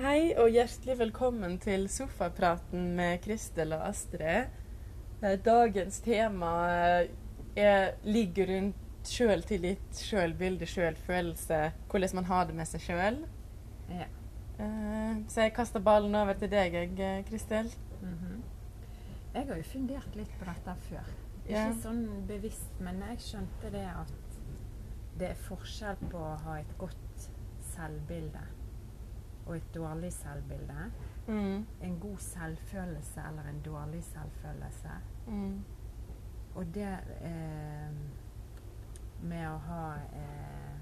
Hei og hjertelig velkommen til Sofapraten med Kristel og Astrid. Eh, Dagens tema eh, er, ligger rundt sjøltillit, sjølbilde, sjølfølelse. Hvordan man har det med seg sjøl. Ja. Så jeg kaster ballen over til deg, eh, Kristel. Mhm. Jeg har jo fundert litt på dette før. Ja. Ikke sånn bevisst, men jeg skjønte det at det er forskjell på å ha et godt selvbilde og et dårlig selvbilde. Mm. En god selvfølelse eller en dårlig selvfølelse. Mm. Og det eh, med å ha eh,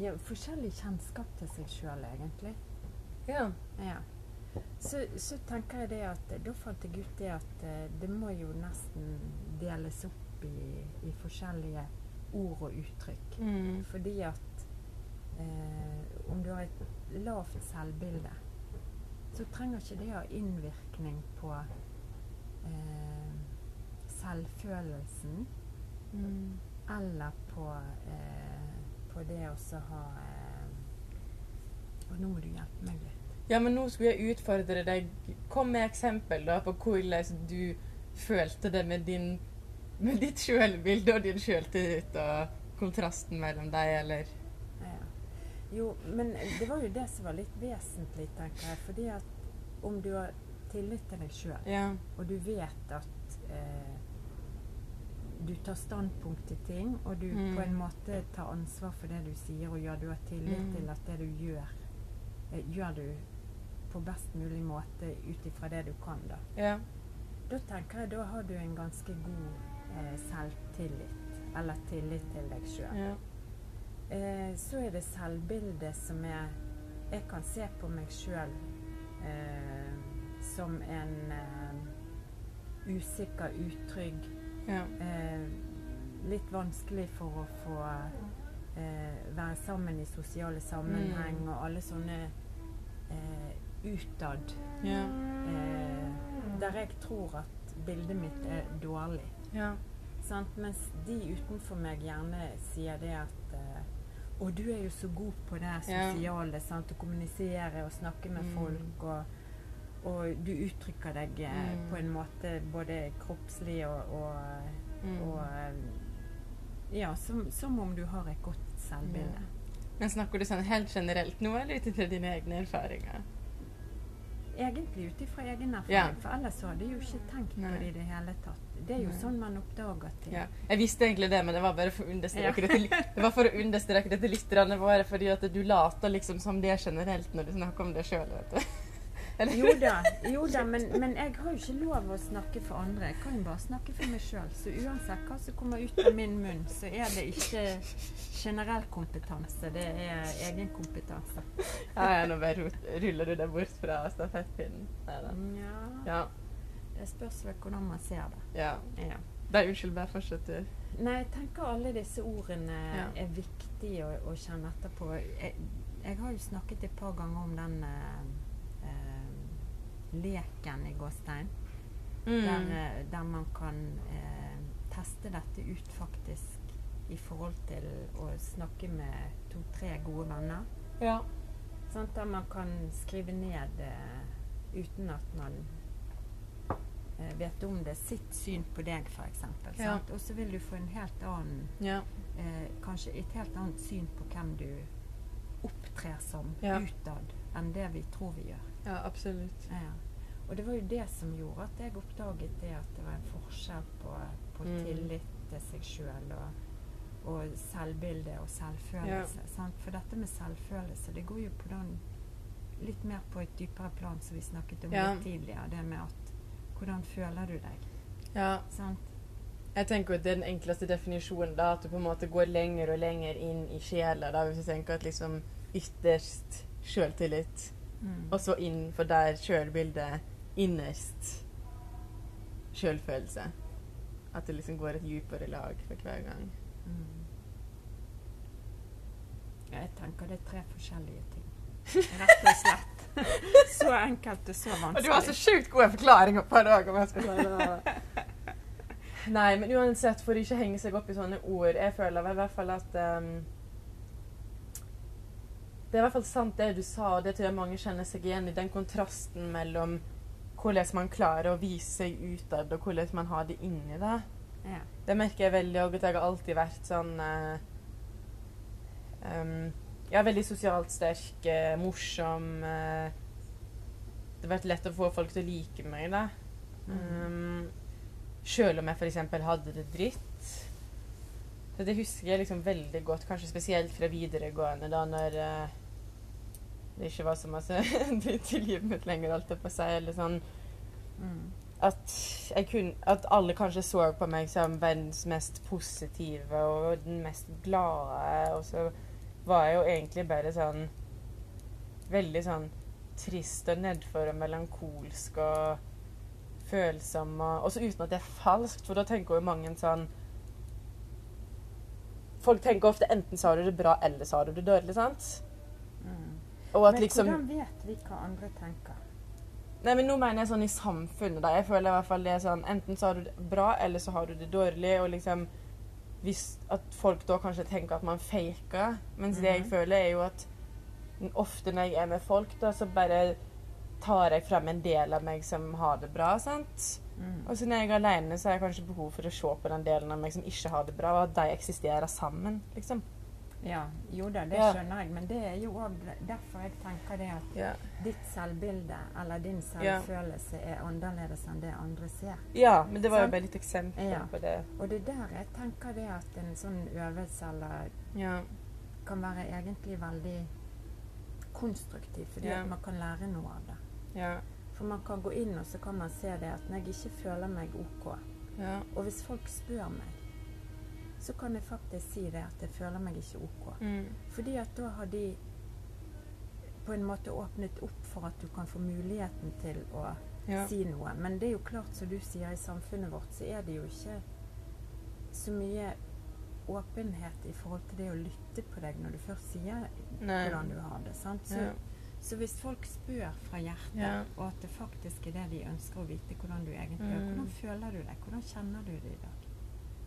ja, Forskjellig kjennskap til seg sjøl, egentlig. Ja. Ja. Så, så tenker jeg det at Da fant jeg ut det at eh, det må jo nesten deles opp i, i forskjellige ord og uttrykk. Mm. Fordi at eh, om du har et lavt selvbilde, så trenger ikke det å ha innvirkning på eh, selvfølelsen. Mm. Eller på, eh, på det å ha eh, Og nå må du hjelpe meg litt. Ja, men nå skulle jeg utfordre deg. Kom med eksempel da på hvordan du følte det med, din, med ditt sjølbilde og din sjøltillit, og kontrasten mellom deg, eller Ja. Jo, men det var jo det som var litt vesentlig, tenker jeg. Fordi at om du har tillit til deg sjøl, Ja. og du vet at eh, du tar standpunkt til ting, og du Mm. på en måte tar ansvar for det du sier og gjør, du har tillit Mm. til at det du gjør, eh, gjør du på best mulig måte ut ifra det du kan, da. Ja. Da tenker jeg da har du en ganske god eh, selvtillit, eller tillit til deg sjøl. ja. Eh, så er det selvbildet som er Jeg kan se på meg sjøl eh, som en eh, usikker, utrygg, ja. eh, litt vanskelig for å få eh, være sammen i sosiale sammenheng Mm. og alle sånne eh, utad ja. Der jeg tror at bildet mitt er dårlig. ja. Sant? Mens de utenfor meg gjerne sier det at eh, Å, du er jo så god på det Ja. sosiale. Sant? Å kommunisere og snakke med Mm. folk. Og, og du uttrykker deg eh, Mm. på en måte både kroppslig og, og, Mm. og eh, Ja, som, som om du har et godt selvbilde. Men snakker du sånn helt generelt nå, eller ut ifra dine egne erfaringer? Egentlig ut ifra egen erfaring, for ellers så hadde jeg jo ikke tenkt på det i det hele tatt. Det er jo sånn man oppdager ting. Ja. Jeg visste egentlig det, men det var bare for å understreke det til, det var for å understreke det til lytterne våre, fordi at du later liksom som det er generelt når du snakker om det sjøl, vet du. Jo da, jo da men, men jeg har jo ikke lov å snakke for andre. Jeg kan jo bare snakke for meg sjøl. Så uansett hva som kommer ut av min munn, så er det ikke generell kompetanse. Det er egen kompetanse. Ja, ja, nå bare ruller du deg bort fra stafettpinnen. Ja, Ja. Det spørs vel hvordan man ser det. ja. Ja. Nei, unnskyld, bare fortsett du. Nei, jeg tenker alle disse ordene Ja. er viktige å, å kjenne etterpå. Jeg, jeg har jo snakket et par ganger om den eh, leken i gåstein. Mm. Der, eh, der man kan eh, teste dette ut faktisk i forhold til å snakke med to-tre gode venner. Ja. Sånn, Der man kan skrive ned eh, uten at man eh, vet om det, sitt syn på deg, f.eks. Ja. Og så vil du få en helt annen Ja. eh, Kanskje et helt annet syn på hvem du opptrer som Ja. utad, enn det vi tror vi gjør. Ja, absolutt. Ja. Og det var jo det som gjorde at jeg oppdaget det at det var en forskjell på, på Mm. tillit til seg sjøl og, og selvbilde og selvfølelse. Sant? For dette med selvfølelse, det går jo på den litt mer på et dypere plan som vi snakket om Ja. litt tidligere. Det med at hvordan føler du deg? Ja. Sant? Jeg tenker at det er den enkleste definisjonen, da, at du på en måte går lenger og lenger inn i sjela. Hvis du tenker at liksom ytterst sjøltillit, Mm. og så innenfor der sjølbildet innerst sjølfølelse. At det liksom går et dypere lag for hver gang. Mm. Jeg tenker det er tre forskjellige ting. Rett og slett. Så enkelt og så vanskelig. Og du har så sjukt gode forklaringer på det òg. Nei, men uansett, for ikke henge seg opp i sånne ord Jeg føler i hvert fall at um, det er i hvert fall sant det du sa, og det tror jeg mange kjenner seg igjen i. Den kontrasten mellom hvordan man klarer å vise seg utad, og hvordan man har det inni det. Ja. Det merker jeg veldig òg, at jeg har alltid vært sånn uh, um, Ja, veldig sosialt sterk, uh, morsom. uh, det har vært lett å få folk til å like meg, da. Um, Sjøl om jeg f.eks. hadde det dritt. Så det husker jeg liksom veldig godt, kanskje spesielt fra videregående, da når eh, det ikke var så masse dritt i livet mitt lenger, alt det på seg, eller sånn Mm. at, jeg kun, at alle kanskje så på meg som verdens mest positive og den mest glade, og så var jeg jo egentlig bare sånn Veldig sånn trist og nedfor og melankolsk og følsom og Også uten at det er falskt, for da tenker jo mange sånn Folk tenker ofte enten så har du det bra, eller så har du det dårlig, sant? Mm. Men liksom hvordan vet vi hva andre tenker? Nei, men nå mener jeg sånn i samfunnet. da. Jeg føler i hvert fall det er sånn Enten så har du det bra, eller så har du det dårlig. Og liksom hvis At folk da kanskje tenker at man faker. Mens det jeg Mhm. føler, er jo at ofte når jeg er med folk, da, så bare tar jeg frem en del av meg som har det bra. sant? Mm. Og så når jeg er alene, så har jeg kanskje behov for å se på den delen av meg som ikke har det bra, og at de eksisterer sammen. liksom. Ja, jo da, det Ja. skjønner jeg, men det er jo òg derfor jeg tenker det at Ja. ditt selvbilde eller din selvfølelse er annerledes enn det andre ser. ja, men det var jo bare litt eksempel på det. Og det er der jeg tenker det at en sånn øvelse eller kan være egentlig veldig konstruktiv, fordi at man kan lære noe av det. Ja. For man kan gå inn og så kan man se det at når jeg ikke føler meg OK, Ja. og hvis folk spør meg, så kan jeg faktisk si det at jeg føler meg ikke OK. Mm. Fordi at da har de på en måte åpnet opp for at du kan få muligheten til å Ja. si noe. Men det er jo klart, som du sier, i samfunnet vårt så er det jo ikke så mye åpenhet i forhold til det å lytte på deg når du først sier Nei. hvordan du har det. Sant? Så, Ja. så hvis folk spør fra hjertet, Ja. og at det faktisk er det de ønsker å vite hvordan du egentlig er, Mm. hvordan føler du deg, hvordan kjenner du det i dag?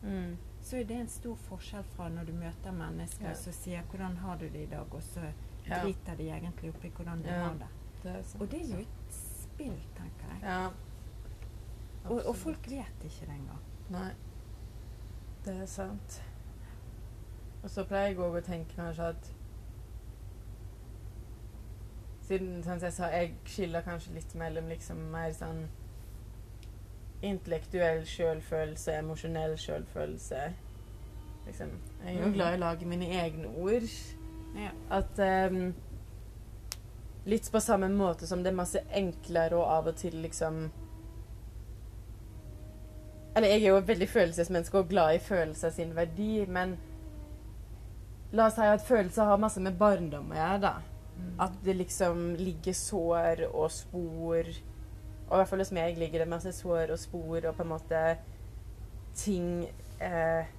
Mm. Så er det en stor forskjell fra når du møter mennesker Ja. som sier 'hvordan har du det i dag', og så Ja. driter de egentlig oppi hvordan du Ja. har det. Det. Og det er jo et spill, tenker jeg. Ja. Og, og folk vet ikke det engang. Nei. Det er sant. Og så pleier jeg òg å tenke kanskje at Siden sånn som jeg sa, jeg skiller kanskje litt mellom liksom mer sånn intellektuell sjølfølelse, emosjonell sjølfølelse. Liksom. Jeg er jo Mhm. glad i å lage mine egne ord. Ja. At um, Litt på samme måte som det er masse enklere og av og til liksom Eller jeg er jo et veldig følelsesmenneske og glad i følelser sin verdi, men La oss si at følelser har masse med barndom å gjøre, da. Mm. At det liksom ligger sår og spor Og i hvert fall hos meg ligger det masse sår og spor og på en måte ting eh,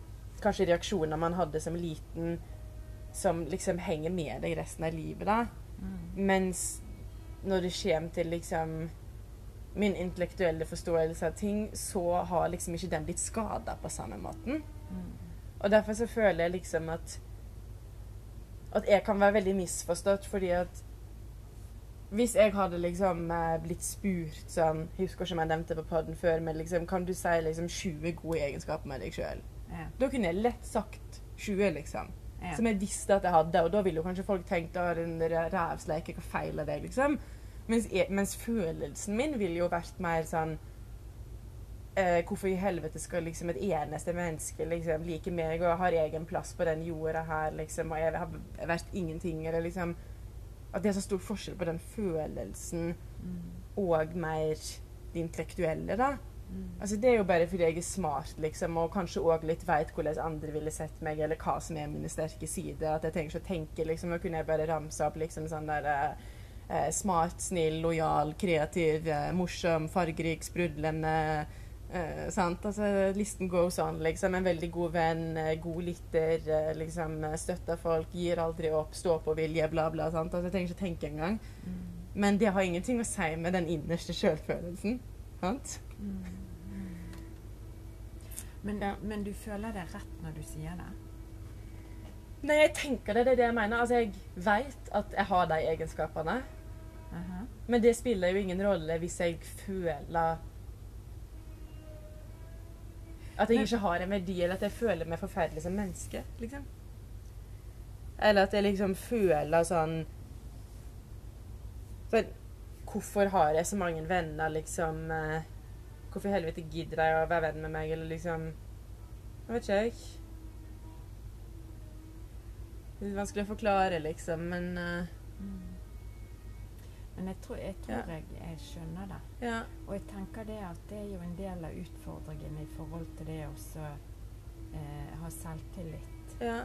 Kanskje reaksjoner man hadde som liten, som liksom henger med deg resten av livet. da. Mm. Mens når det kommer til liksom min intellektuelle forståelse av ting, så har liksom ikke den blitt skada på samme måten. Mm. Og derfor så føler jeg liksom at at jeg kan være veldig misforstått, fordi at hvis jeg hadde liksom eh, blitt spurt sånn husker ikke om jeg nevnte på podden før, men liksom Kan du si liksom 20 gode egenskaper med deg sjøl? Ja. Da kunne jeg lett sagt 20, liksom. Ja. Som jeg visste at jeg hadde, og da ville jo kanskje folk tenkt at den rævsleike, hva feiler deg, liksom? Mens, jeg, mens følelsen min ville jo vært mer sånn eh, Hvorfor i helvete skal liksom et eneste menneske liksom like meg og har egen plass på den jorda her, liksom, og jeg har vært ingenting, eller liksom At det er så stor forskjell på den følelsen Mm. og mer det intellektuelle, da. Mm. Altså Det er jo bare fordi jeg er smart, liksom, og kanskje òg litt veit hvordan andre ville sett meg, eller hva som er mine sterke sider. At jeg trenger ikke å tenke, liksom. Og kunne jeg bare ramse opp liksom sånn der eh, eh, Smart, snill, lojal, kreativ, eh, morsom, fargerik, sprudlende. Eh, sant? Altså, listen goes on, liksom. En veldig god venn, eh, god lytter, eh, liksom, eh, støtter folk, gir aldri opp, står på vilje, bla, bla. Sant? Altså, jeg trenger ikke tenke engang. Mm. Men det har ingenting å si med den innerste sjølfølelsen. Sant? Mm. Men, Ja. men du føler det rett når du sier det? Nei, jeg tenker det, det er det jeg mener. Altså, jeg veit at jeg har de egenskapene. Aha. Men det spiller jo ingen rolle hvis jeg føler At jeg ikke har en verdi, eller at jeg føler meg forferdelig som menneske. liksom. Eller at jeg liksom føler sånn For hvorfor har jeg så mange venner, liksom eh, Hvorfor i helvete gidder de å være venn med meg, eller liksom Jeg vet ikke, jeg. Er vanskelig å forklare, liksom, men Mm. Men jeg tror, jeg, tror jeg, jeg skjønner det. Ja. Og jeg tenker det at det er jo en del av utfordringen i forhold til det å eh, ha selvtillit. Ja.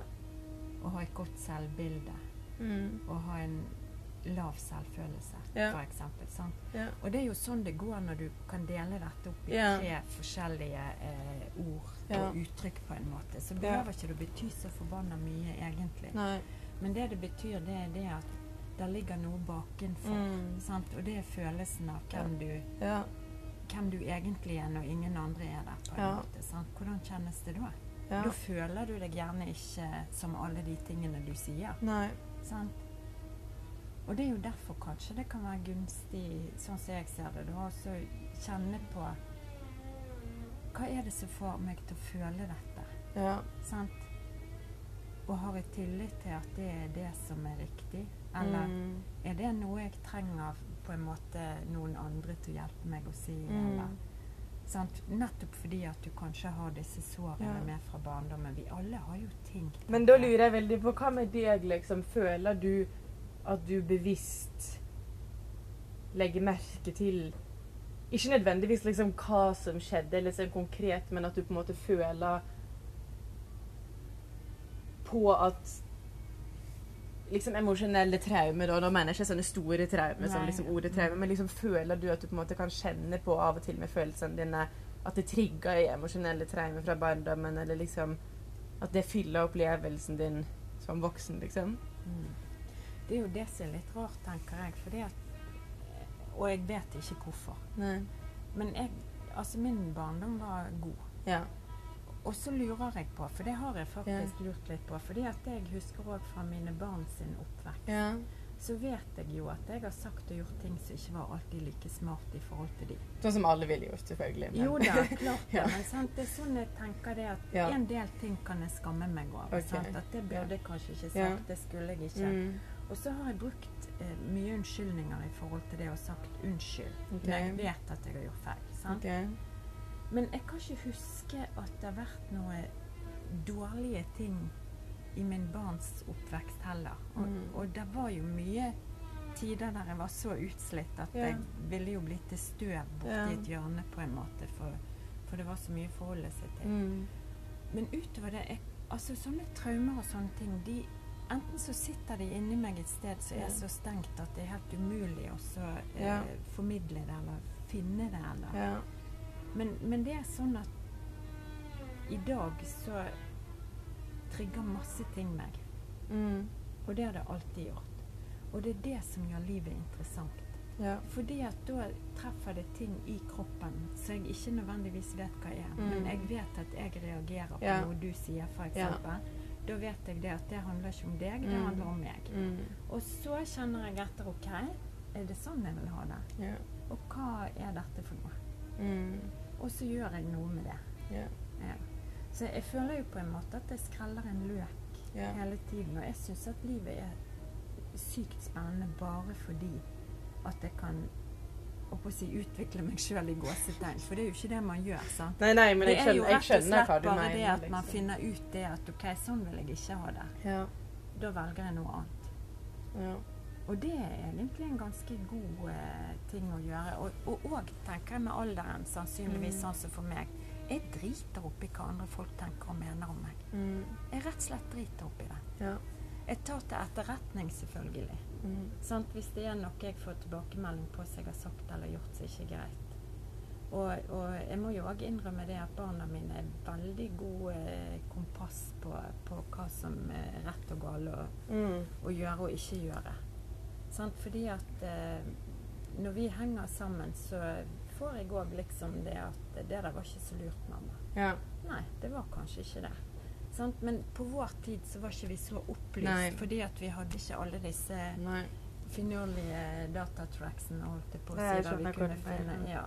Og ha et godt selvbilde. Mm. Og ha en lav selvfølelse, Ja. Sant? Ja. Og det er jo sånn det går når du kan dele dette opp i tre forskjellige eh, ord og uttrykk på en måte. Så behøver ikke det bety så forbanna mye, egentlig. Nei. Men det det betyr, det er det at det ligger noe bakenfor. Mm. Sant? Og det er følelsen av hvem, du, Ja. hvem du egentlig er når ingen andre er der. på en Ja. måte. Sant? Hvordan kjennes det da? ja. Da føler du deg gjerne ikke som alle de tingene du sier. Nei. Sant? Og det er jo derfor kanskje det kan være gunstig, sånn som jeg ser det, å kjenne på Hva er det som får meg til å føle dette? Ja. Sant? Og har jeg tillit til at det er det som er riktig? Eller Mm. er det noe jeg trenger på en måte noen andre til å hjelpe meg å si? Mm. Eller, sant? Nettopp fordi at du kanskje har disse sårene Ja. med fra barndommen. Vi alle har jo ting. Men da lurer jeg veldig på hva med deg, liksom? Føler du at du bevisst legger merke til Ikke nødvendigvis liksom hva som skjedde, eller sånn konkret, men at du på en måte føler på at liksom emosjonelle traumer, og nå mener jeg ikke sånne store traumer som liksom ordet traume, men liksom føler du at du på en måte kan kjenne på av og til med følelsene dine at det trigger i emosjonelle traumer fra barndommen, eller liksom at det fyller opplevelsen din som voksen, liksom? Mm. Det er jo det som er litt rart, tenker jeg. Fordi at, og jeg vet ikke hvorfor. Nei. Men jeg, altså min barndom var god. Ja. Og så lurer jeg på, for det har jeg faktisk lurt litt på, fordi at jeg husker òg fra mine barn sin oppvekst, ja. så vet jeg jo at jeg har sagt og gjort ting som ikke var alltid like smart i forhold til de. Sånn som alle ville gjort, selvfølgelig. men- Jo da, klart det. Ja. Men sant, det er sånn jeg tenker det at Ja. en del ting kan jeg skamme meg over. Okay. At det burde jeg kanskje ikke sagt, Ja. det skulle jeg ikke. Mm. Og så har jeg brukt eh, mye unnskyldninger i forhold til det og sagt unnskyld. okay. Når jeg vet at jeg har gjort feil. Sant? Ok. Men jeg kan ikke huske at det har vært noe dårlige ting i min barns oppvekst heller. Og, Mm. og det var jo mye tider der jeg var så utslitt at Ja. jeg ville jo blitt til støv borti Ja. et hjørne på en måte, for, for det var så mye å forholde seg til. Mm. Men utover det, jeg, altså sånne traumer og sånne ting, de Enten så sitter de inni meg et sted som er så stengt at det er helt umulig å eh, Ja. formidle det eller finne det. Eller. Men, men det er sånn at i dag så trigger masse ting meg. Mm. Og det har det alltid gjort. Og det er det som gjør livet interessant. Ja. Fordi at da treffer det ting i kroppen som jeg ikke nødvendigvis vet hva er. Mm. Men jeg vet at jeg reagerer på Ja. noe du sier, f.eks. Ja. Da vet jeg det at det handler ikke om deg, det Mm. handler om meg. Mm. Og så kjenner jeg etter OK, er det sånn jeg vil ha det? Ja. Og hva er dette for noe? Mm. Og så gjør jeg noe med det. Ja. Ja. Så jeg føler jo på en måte at jeg skreller en løk Ja. hele tiden. Og jeg syns at livet er sykt spennende bare fordi at jeg kan å si, utvikle meg sjøl i gåsetegn. For det er jo ikke det man gjør. sant? Nei, nei, men jeg det jeg er jo skjønner, jeg rett og skjønner slett hva du bare det at man liksom. finner ut det at OK, sånn vil jeg ikke ha det. Ja. Da velger jeg noe annet. Ja. Og det er egentlig en ganske god eh, ting å gjøre. Og òg tenker jeg med alderen, sannsynligvis Mm. sånn som for meg. Jeg driter oppi hva andre folk tenker og mener om meg. Mm. Jeg rett og slett driter oppi det. Ja. Jeg tar til etterretning, selvfølgelig. Mm. Sant? Hvis det er noe jeg får tilbakemelding på som jeg har sagt eller gjort som ikke er greit. Og, og jeg må jo òg innrømme det at barna mine er veldig gode eh, kompass på, på hva som er rett og galt å, Mm. gjøre og ikke gjøre. Sant? Fordi at eh, når vi henger sammen, så får jeg òg liksom det at det der var ikke så lurt, mamma. Ja. Nei, det var kanskje ikke det. Sant? Men på vår tid så var ikke vi så opplyst, Nei. fordi at vi hadde ikke alle disse Nei. finurlige datatracksene holdt jeg på å si. der vi kunne finne, ja.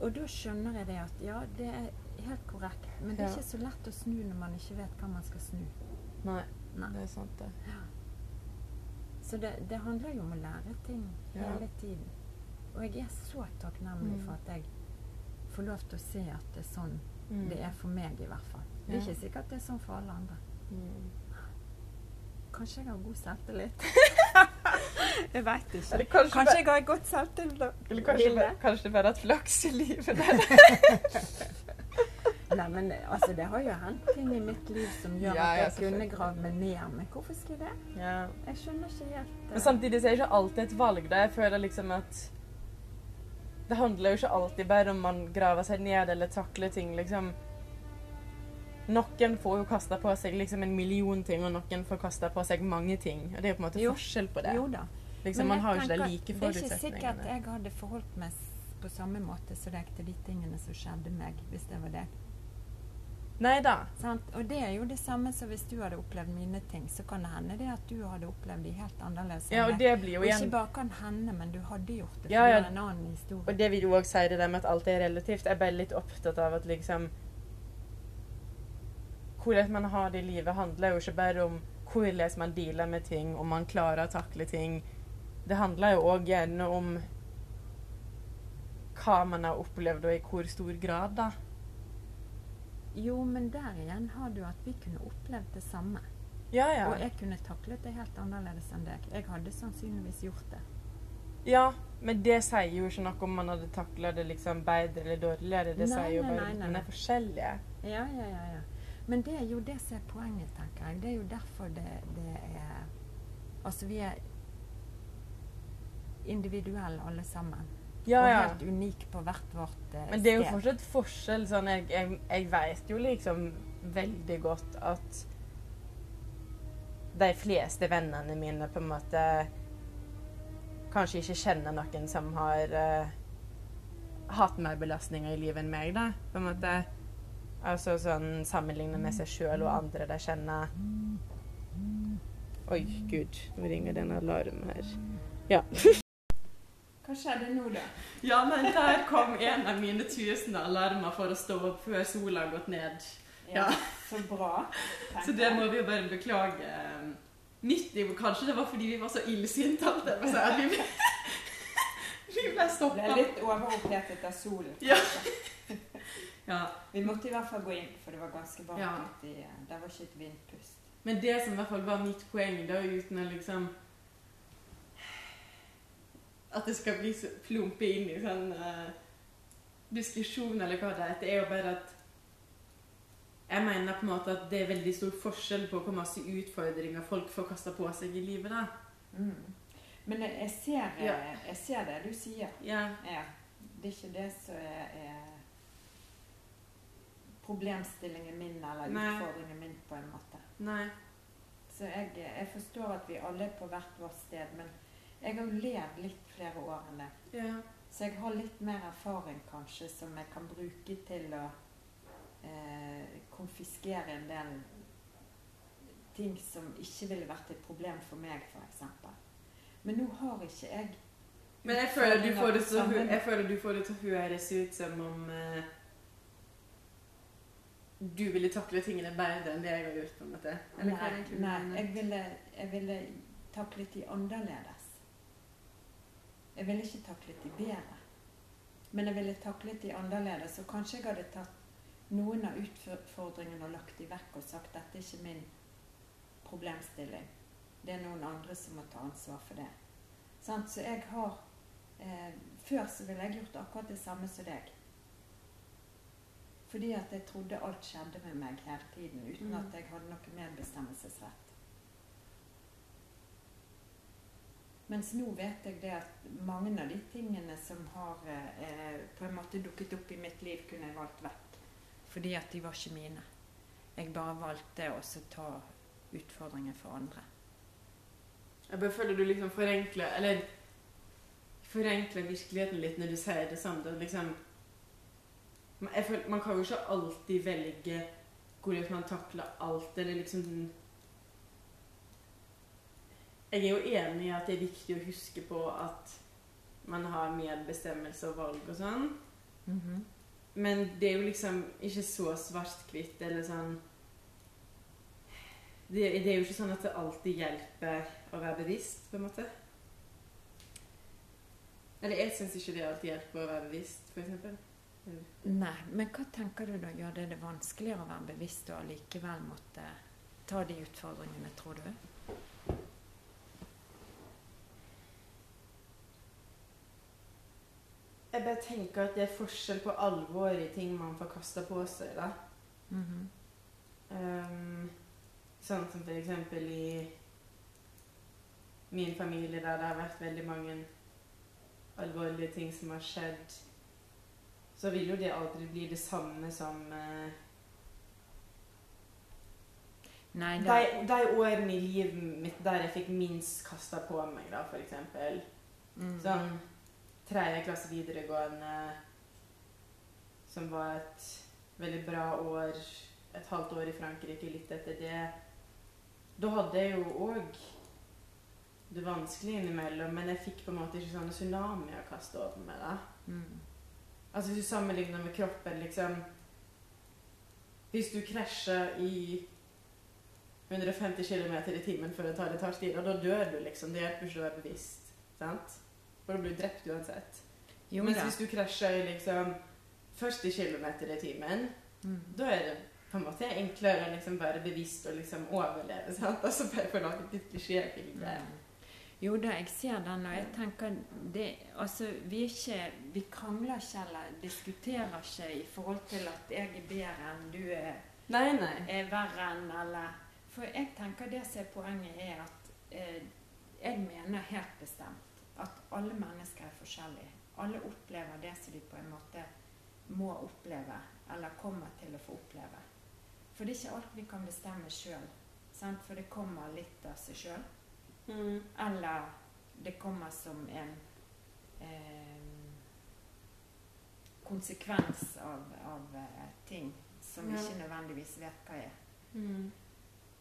Og da skjønner jeg det at ja, det er helt korrekt, men det er Ja. ikke så lett å snu når man ikke vet hva man skal snu. Nei. Nei. Det er sant, det. Så det, det handler jo om å lære ting Ja. hele tiden. Og jeg er så takknemlig Mm. for at jeg får lov til å se at det er sånn Mm. det er for meg, i hvert fall. Det er Ja. ikke sikkert det er sånn for alle andre. Mm. Kanskje jeg har god selvtillit. jeg veit ikke. Eller kanskje Kanskje jeg har godt selvtillit. Eller kanskje, bare- er bare hatt flaks i livet. Nei, men altså, det har jo hendt ting i mitt liv som gjør Ja, at jeg kunne gravd meg ned. Men hvorfor skal jeg det? ja. Jeg skjønner ikke helt uh... Men samtidig så er det ikke alltid et valg. Da. Jeg føler liksom at Det handler jo ikke alltid bare om man graver seg ned eller takler ting, liksom. Noen får jo kasta på seg liksom en million ting, og noen får kasta på seg mange ting. Og det er jo på en måte Jo. forskjell på det. Jo da. Liksom, man har jo ikke de like forutsetningene. Det er ikke sikkert jeg hadde forholdt meg på samme måte som deg til de tingene som skjedde meg, hvis det var deg. Nei da. Sant? Og det er jo det samme som hvis du hadde opplevd mine ting, så kan det hende det at du hadde opplevd de helt annerledes Ja, og det blir jo Og ikke bare kan hende, men du hadde gjort det. Ja, ja. en annen historie. Og det vil jo òg si det der med at alt er relativt. Jeg er bare litt opptatt av at liksom Hvordan man har det i livet, handler jo ikke bare om hvordan man dealer med ting, om man klarer å takle ting. Det handler jo òg gjerne om hva man har opplevd, og i hvor stor grad, da. Jo, men der igjen har du at vi kunne opplevd det samme. Ja, ja. Og jeg kunne taklet det helt annerledes enn deg. Jeg hadde sannsynligvis gjort det. Ja, men det sier jo ikke noe om man hadde takla det liksom bedre eller dårligere. Det Nei, sier jo bare at man er forskjellige. Ja, ja, ja, ja. Men det er jo det som er poenget, tenker jeg. Det er jo derfor det, det er Altså, vi er individuelle alle sammen. Ja, og helt unik på hvert vårt sted. Men det er jo fortsatt forskjell. Sånn, jeg, jeg, jeg vet jo liksom veldig godt at de fleste vennene mine på en måte kanskje ikke kjenner noen som har uh, hatt mer belastninger i livet enn meg, da. På en måte. Altså sånn sammenligne med seg sjøl og andre de kjenner. Oi, gud, nå ringer det en alarm her. Ja. Hva skjedde nå, da? Ja, men der kom en av mine tusen alarmer for å stå opp før sola har gått ned. Ja. Så bra. Tenker. Så det må vi jo bare beklage. Midt i Kanskje det var fordi vi var så illsinte, seg. Vi, vi ble Ble stoppa. litt overopphetet av solen. Ja. Ja. Vi måtte i hvert fall gå inn, for det var ganske varmt Ja. i- Det var ikke et vindpust. Men det som i hvert fall var mitt poeng, da, uten å liksom At det skal bli så plumpe inn i sånn uh, diskusjon, eller hva det er. Det er jo bare at jeg mener på en måte at det er veldig stor forskjell på hvor masse utfordringer folk får kasta på seg i livet. da. Mm. Men jeg, ser, Ja. jeg ser det du sier. Ja, Ja. Det er ikke det som er, er problemstillingen min, eller Nei. utfordringen min, på en måte. nei. Så jeg, jeg forstår at vi alle er på hvert vårt sted, men jeg har jo levd litt flere år enn det. Ja. Så jeg har litt mer erfaring kanskje som jeg kan bruke til å eh, konfiskere en del ting som ikke ville vært et problem for meg, f.eks. Men nå har ikke jeg Men jeg føler, du får det til å, Sammen- jeg føler du får det til å høres ut som om eh, du ville takle tingene bedre enn det jeg har gjort. på en måte. Eller er Nei, nei jeg, ville, jeg ville taklet de annerledes. Jeg ville ikke taklet de bedre. Men jeg ville taklet de annerledes. Og kanskje jeg hadde tatt noen av utfordringene og lagt de vekk og sagt dette er ikke min problemstilling. Det er noen andre som må ta ansvar for det. Så jeg har eh, Før så ville jeg gjort akkurat det samme som deg. Fordi at jeg trodde alt skjedde med meg hele tiden uten Mm. at jeg hadde noe medbestemmelsesrett. Mens nå vet jeg det at mange av de tingene som har eh, på en måte dukket opp i mitt liv, kunne jeg valgt vekk. Fordi at de var ikke mine. Jeg bare valgte å ta utfordringer for andre. Jeg bare føler du liksom forenkler Eller forenkler virkeligheten litt når du sier det samme. Det Liksom, jeg føler, man kan jo ikke alltid velge hvordan man takler alt, eller liksom Jeg er jo enig i at det er viktig å huske på at man har medbestemmelse og valg og sånn. Mhm. Men det er jo liksom ikke så svart-hvitt eller sånn det, det er jo ikke sånn at det alltid hjelper å være bevisst, på en måte. Eller jeg syns ikke det alltid hjelper å være bevisst, f.eks. Nei, men hva tenker du da gjør det det vanskeligere å være bevisst og allikevel måtte ta de utfordringene, tror du? Jeg bare tenker at det er forskjell på alvor i ting man får kasta på seg, da. Mm -hmm. um, sånn som for eksempel i min familie, der det har vært veldig mange alvorlige ting som har skjedd, så vil jo det aldri bli det samme som uh, Nei, de, de årene i livet mitt der jeg fikk minst kasta på meg, da, for eksempel. mm. Sånn tredje klasse videregående, som var et veldig bra år. Et halvt år i Frankrike, litt etter det. Da hadde jeg jo òg det vanskelig innimellom, men jeg fikk på en måte ikke sånne tsunamier kasta over meg. da. Mm. Altså Hvis du sammenligner med kroppen, liksom Hvis du krasjer i 150 km i timen før det tar litt hardt i da dør du, liksom. Det hjelper ikke å være bevisst. sant? For å blir drept uansett. Jo Mens da. hvis du krasjer liksom 40 km i timen, Mm. da er det på en måte enklere å liksom være bevisst og liksom overleve. sant? Altså bare for å lage et klisjébilde. Mm. Jo da, jeg ser den, og jeg tenker det, altså, vi, er ikke, vi krangler ikke eller diskuterer ikke i forhold til at jeg er bedre enn du er, Nei, nei. er verre enn eller For jeg tenker det som er poenget, er at eh, jeg mener helt bestemt at alle mennesker er forskjellige. Alle opplever det som de på en måte må oppleve, eller kommer til å få oppleve. For det er ikke alt vi kan bestemme sjøl. For det kommer litt av seg sjøl. Mm. Eller det kommer som en eh, konsekvens av, av eh, ting som vi Ja. ikke nødvendigvis vet hva er. Mm.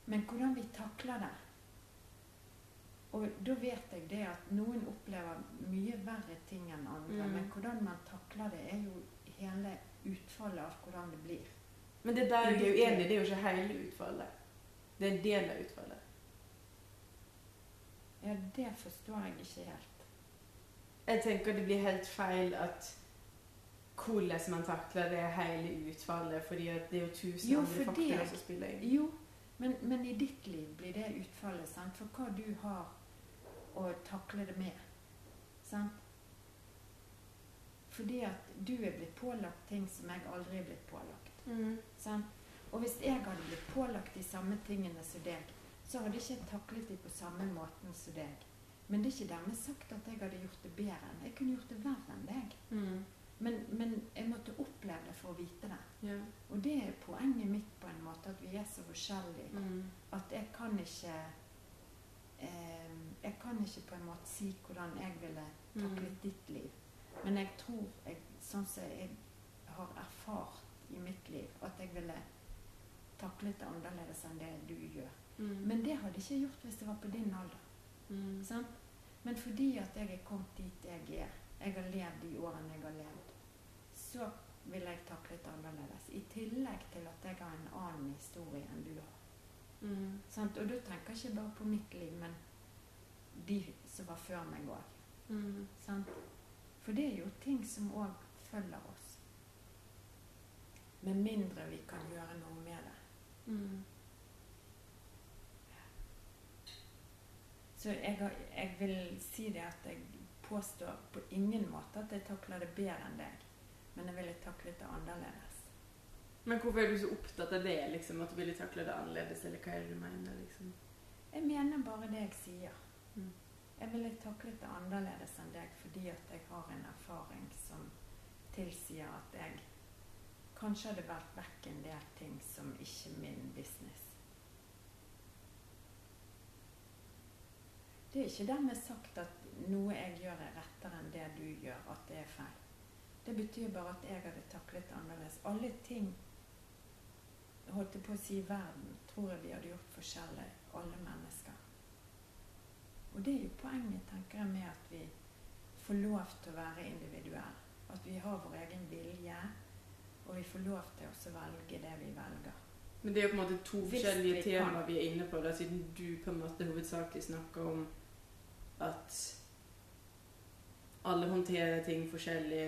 Men hvordan vi takler det Og da vet jeg det at noen opplever mye verre ting enn andre. Mm. Men hvordan man takler det, er jo hele utfallet av hvordan det blir. Men det der er jo enig det er jo ikke hele utfallet. Det er en del av utfallet. Ja, det forstår jeg ikke helt. Jeg tenker det blir helt feil at hvordan man takler det hele utfallet, fordi det er jo tusen Jo, andre faktorer som spiller inn. Jo, men, men i ditt liv blir det utfallet, sant? For hva du har å takle det med. Sant? Fordi at du er blitt pålagt ting som jeg aldri er blitt pålagt. Mm. Sant? Og hvis jeg hadde blitt pålagt de samme tingene som deg, så hadde ikke jeg taklet de på samme måten som deg. Men det er ikke dermed sagt at jeg hadde gjort det bedre enn Jeg kunne gjort det verre enn deg. Mm. Men, men jeg måtte oppleve det for å vite det. Ja. Og det er poenget mitt på en måte, at vi er så forskjellige. Mm. At jeg kan ikke eh, Jeg kan ikke på en måte si hvordan jeg ville taklet Mm. ditt liv. Men jeg tror, jeg, sånn som jeg har erfart i mitt liv, at jeg ville taklet det annerledes enn det du gjør. Mm. Men det hadde jeg ikke gjort hvis det var på din alder. mm. Sånn? Men fordi at jeg er kommet dit jeg er, jeg har levd de årene jeg har levd, så ville jeg taklet annerledes. I tillegg til at jeg har en annen historie enn du har. Mm. Sant? Og da tenker jeg ikke bare på mitt liv, men de som var før meg òg. Mm. For det er jo ting som òg følger oss. Med mindre vi kan gjøre noe med det. Mm. Så jeg, har, jeg vil si det at jeg påstår på ingen måte at jeg takler det bedre enn deg. Men jeg ville taklet det annerledes. Men hvorfor er du så opptatt av det, liksom, at du ville takle det annerledes, eller hva er det du mener? liksom? Jeg mener bare det jeg sier. Mm. Jeg ville taklet det annerledes enn deg fordi at jeg har en erfaring som tilsier at jeg kanskje hadde vært vekk en del ting som ikke min business. Det er ikke dermed sagt at noe jeg gjør er rettere enn det du gjør, at det er feil. Det betyr bare at jeg hadde taklet det annerledes. Alle ting holdt jeg på å si verden, tror jeg vi hadde gjort forskjellig, alle mennesker. Og det er jo poenget, tenker jeg, med at vi får lov til å være individuelle. At vi har vår egen vilje, og vi får lov til å velge det vi velger. Men det er jo på en måte to forskjellige vi temaer vi er inne på, da, siden du på en måte hovedsakelig snakker om at alle håndterer ting forskjellig,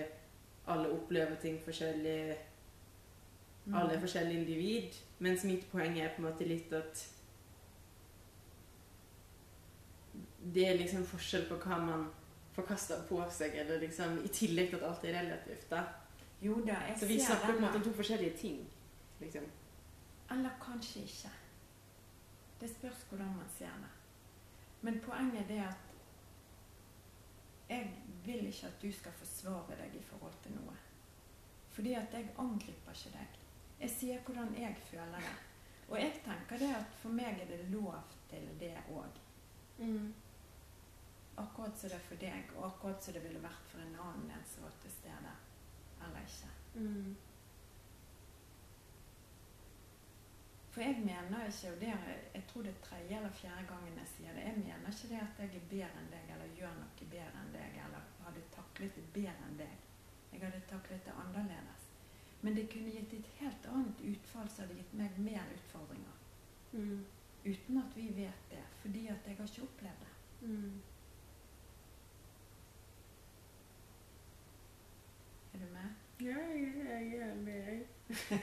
alle opplever ting forskjellig. Alle er forskjellige individ. Mens mitt poeng er på en måte litt at det er liksom forskjell på hva man får kasta på seg, eller liksom i tillegg til at alt er relativt. da. Jo da, jeg Så vi snakker på en måte om to forskjellige ting. liksom. Eller kanskje ikke. Det spørs hvordan man ser det. Men poenget er at jeg vil ikke at du skal forsvare deg i forhold til noe. Fordi at jeg angriper ikke deg. Jeg sier hvordan jeg føler det. Og jeg tenker det at for meg er det lov til det òg. Mm. Akkurat som det er for deg, og akkurat som det ville vært for en annen en som var til stede. Eller ikke. Mm. For jeg mener ikke, og det er, jeg tror det er tredje eller fjerde gangen jeg sier det, jeg mener ikke det at jeg er bedre enn deg, eller gjør noe bedre enn deg, eller hadde taklet det bedre enn deg. Jeg hadde taklet det annerledes. Men det kunne gitt et helt annet utfall som hadde gitt meg mer utfordringer. Mm. Uten at vi vet det, fordi at jeg har ikke opplevd det. Mm. Er du med? Ja, jeg er med.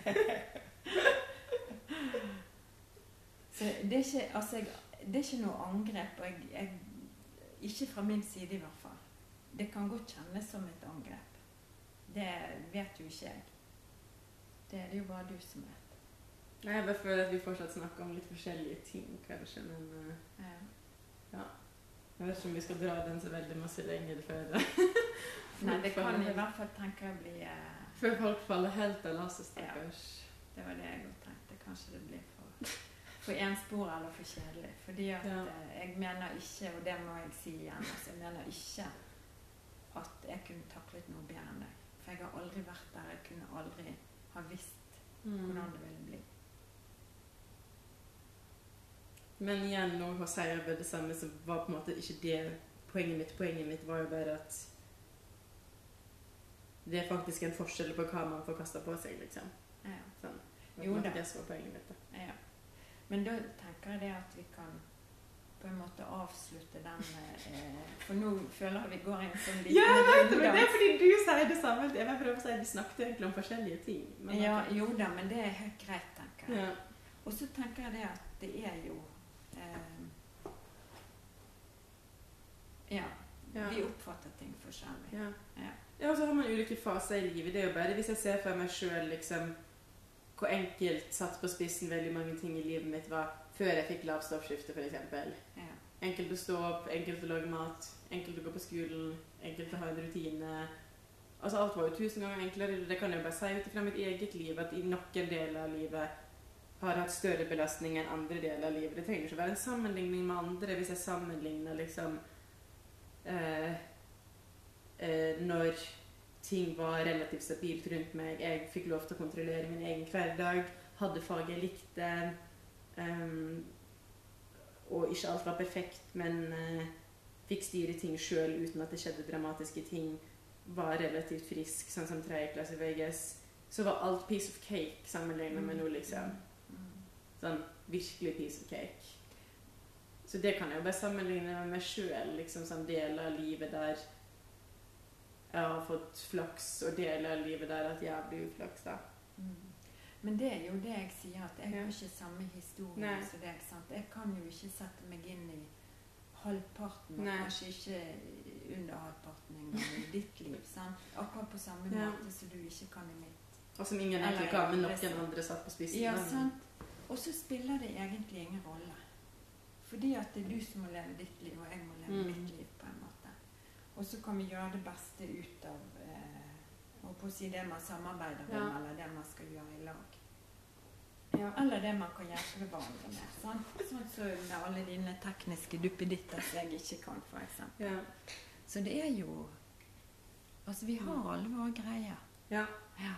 Så det er ikke, altså jeg, det er ikke noe angrep, jeg, jeg, ikke fra min side i hvert fall. Det kan godt kjennes som et angrep. Det vet jo ikke jeg. Det er det jo bare du som vet. Nei, Jeg bare føler at vi fortsatt snakker om litt forskjellige ting, kanskje. Men uh, Ja. jeg vet ikke om vi skal dra den så veldig masse lenger før, Nei, det kan i hvert fall tenke jeg bli uh, før folk faller helt av lasset, stakkars. Det var det jeg også tenkte. Kanskje det blir for, for enspor eller for kjedelig. Fordi at Ja. uh, jeg mener ikke, og det må jeg si igjen, altså, jeg mener ikke at jeg kunne taklet noe bedre enn deg. For jeg har aldri vært der. Jeg kunne aldri ha visst Mm. hvordan det ville bli. Men igjen, når hos sier det samme, så var på en måte ikke det poenget mitt. Poenget mitt var jo bare at det er faktisk en forskjell på hva man får kasta på seg, liksom. Ja. Sånn. Jo da. Det som var poenget mitt. da. Ja. Men da tenker jeg det at vi kan på en måte avslutte den eh, For nå føler jeg vi går inn en sånn liten Ja, det, men det er fordi du sier det samme. Jeg vil prøve å si at Vi snakket egentlig om forskjellige ting. Men Ja, okay. jo da, men det er helt greit, tenker jeg. ja. Og så tenker jeg det at det er jo eh, Ja. Ja. Vi oppfatter ting forskjellig. Ja. Ja. ja, og så har man ulike faser i livet. Det er jo bare hvis jeg ser for meg sjøl liksom, hvor enkelt satt på spissen veldig mange ting i livet mitt var før jeg fikk lavstoffskifte, f.eks. Ja. Enkelt å stå opp, enkelt å lage mat, enkelt å gå på skolen, enkelt å ha en rutine. Altså Alt var jo tusen ganger enklere. Det kan jeg bare si ut fra mitt eget liv, at i noen deler av livet har hatt større belastning enn andre deler av livet. Det trenger ikke være en sammenligning med andre hvis jeg sammenligner liksom eh, eh, Når ting var relativt stabilt rundt meg, jeg fikk lov til å kontrollere min egen hverdag, hadde fag jeg likte ehm, og ikke alt var perfekt, men uh, fikk styre ting sjøl uten at det skjedde dramatiske ting. Var relativt frisk, sånn som tredjeklasse klasse VGS. Så var alt piece of cake sammenlignet med noe, liksom. Mm. Sånn virkelig piece of cake. Så det kan jeg jo bare sammenligne med meg sjøl, liksom sånn deler av livet der jeg har fått flaks, og deler av livet der at jeg blir uflaks, da. Men det er jo det jeg sier, at jeg Ja. har ikke samme historie Nei. som deg. sant? Jeg kan jo ikke sette meg inn i halvparten, Nei. kanskje ikke under halvparten engang i ditt liv. sant? Akkurat på samme Ja. måte som du ikke kan i mitt. Og som ingen egentlig kan, men noen andre satt på spissen. Ja, sant? Og så spiller det egentlig ingen rolle. Fordi at det er du som må leve ditt liv, og jeg må leve Mm. mitt liv på en måte. Og så kan vi gjøre det beste ut av på å si det man samarbeider om, Ja. eller det man skal gjøre i lag. Ja. Eller det man kan hjelpe hverandre med. Sånn som med alle dine tekniske duppeditter som jeg ikke kan, f.eks. Ja. Så det er jo Altså, vi har alle våre greier. ja. Ja.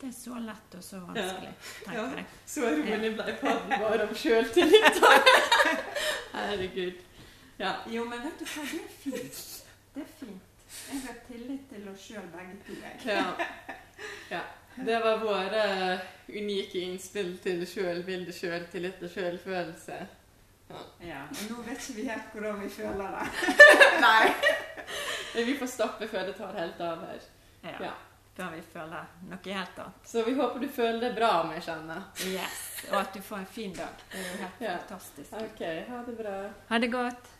Det er så lett og så vanskelig, tenker Ja. jeg. Så rolig ble podden vår om sjøltillit. Herregud. Ja. Jo, men vet du hva, det er fint. Det er fint. Jeg har tillit til oss sjøl begge to, jeg. ja. ja. Det var våre unike innspill til sjølbilde, sjøltillit og sjølfølelse. Ja, og nå vet ikke vi helt hvordan vi føler det. Nei. Men vi får stoppe før det tar helt av her. Ja. Ja. Før vi føler noe helt annet. Så vi håper du føler det bra om jeg kjenner. Yes. Og at du får en fin dag. Det er jo helt Ja. fantastisk. OK, ha det bra. Ha det godt.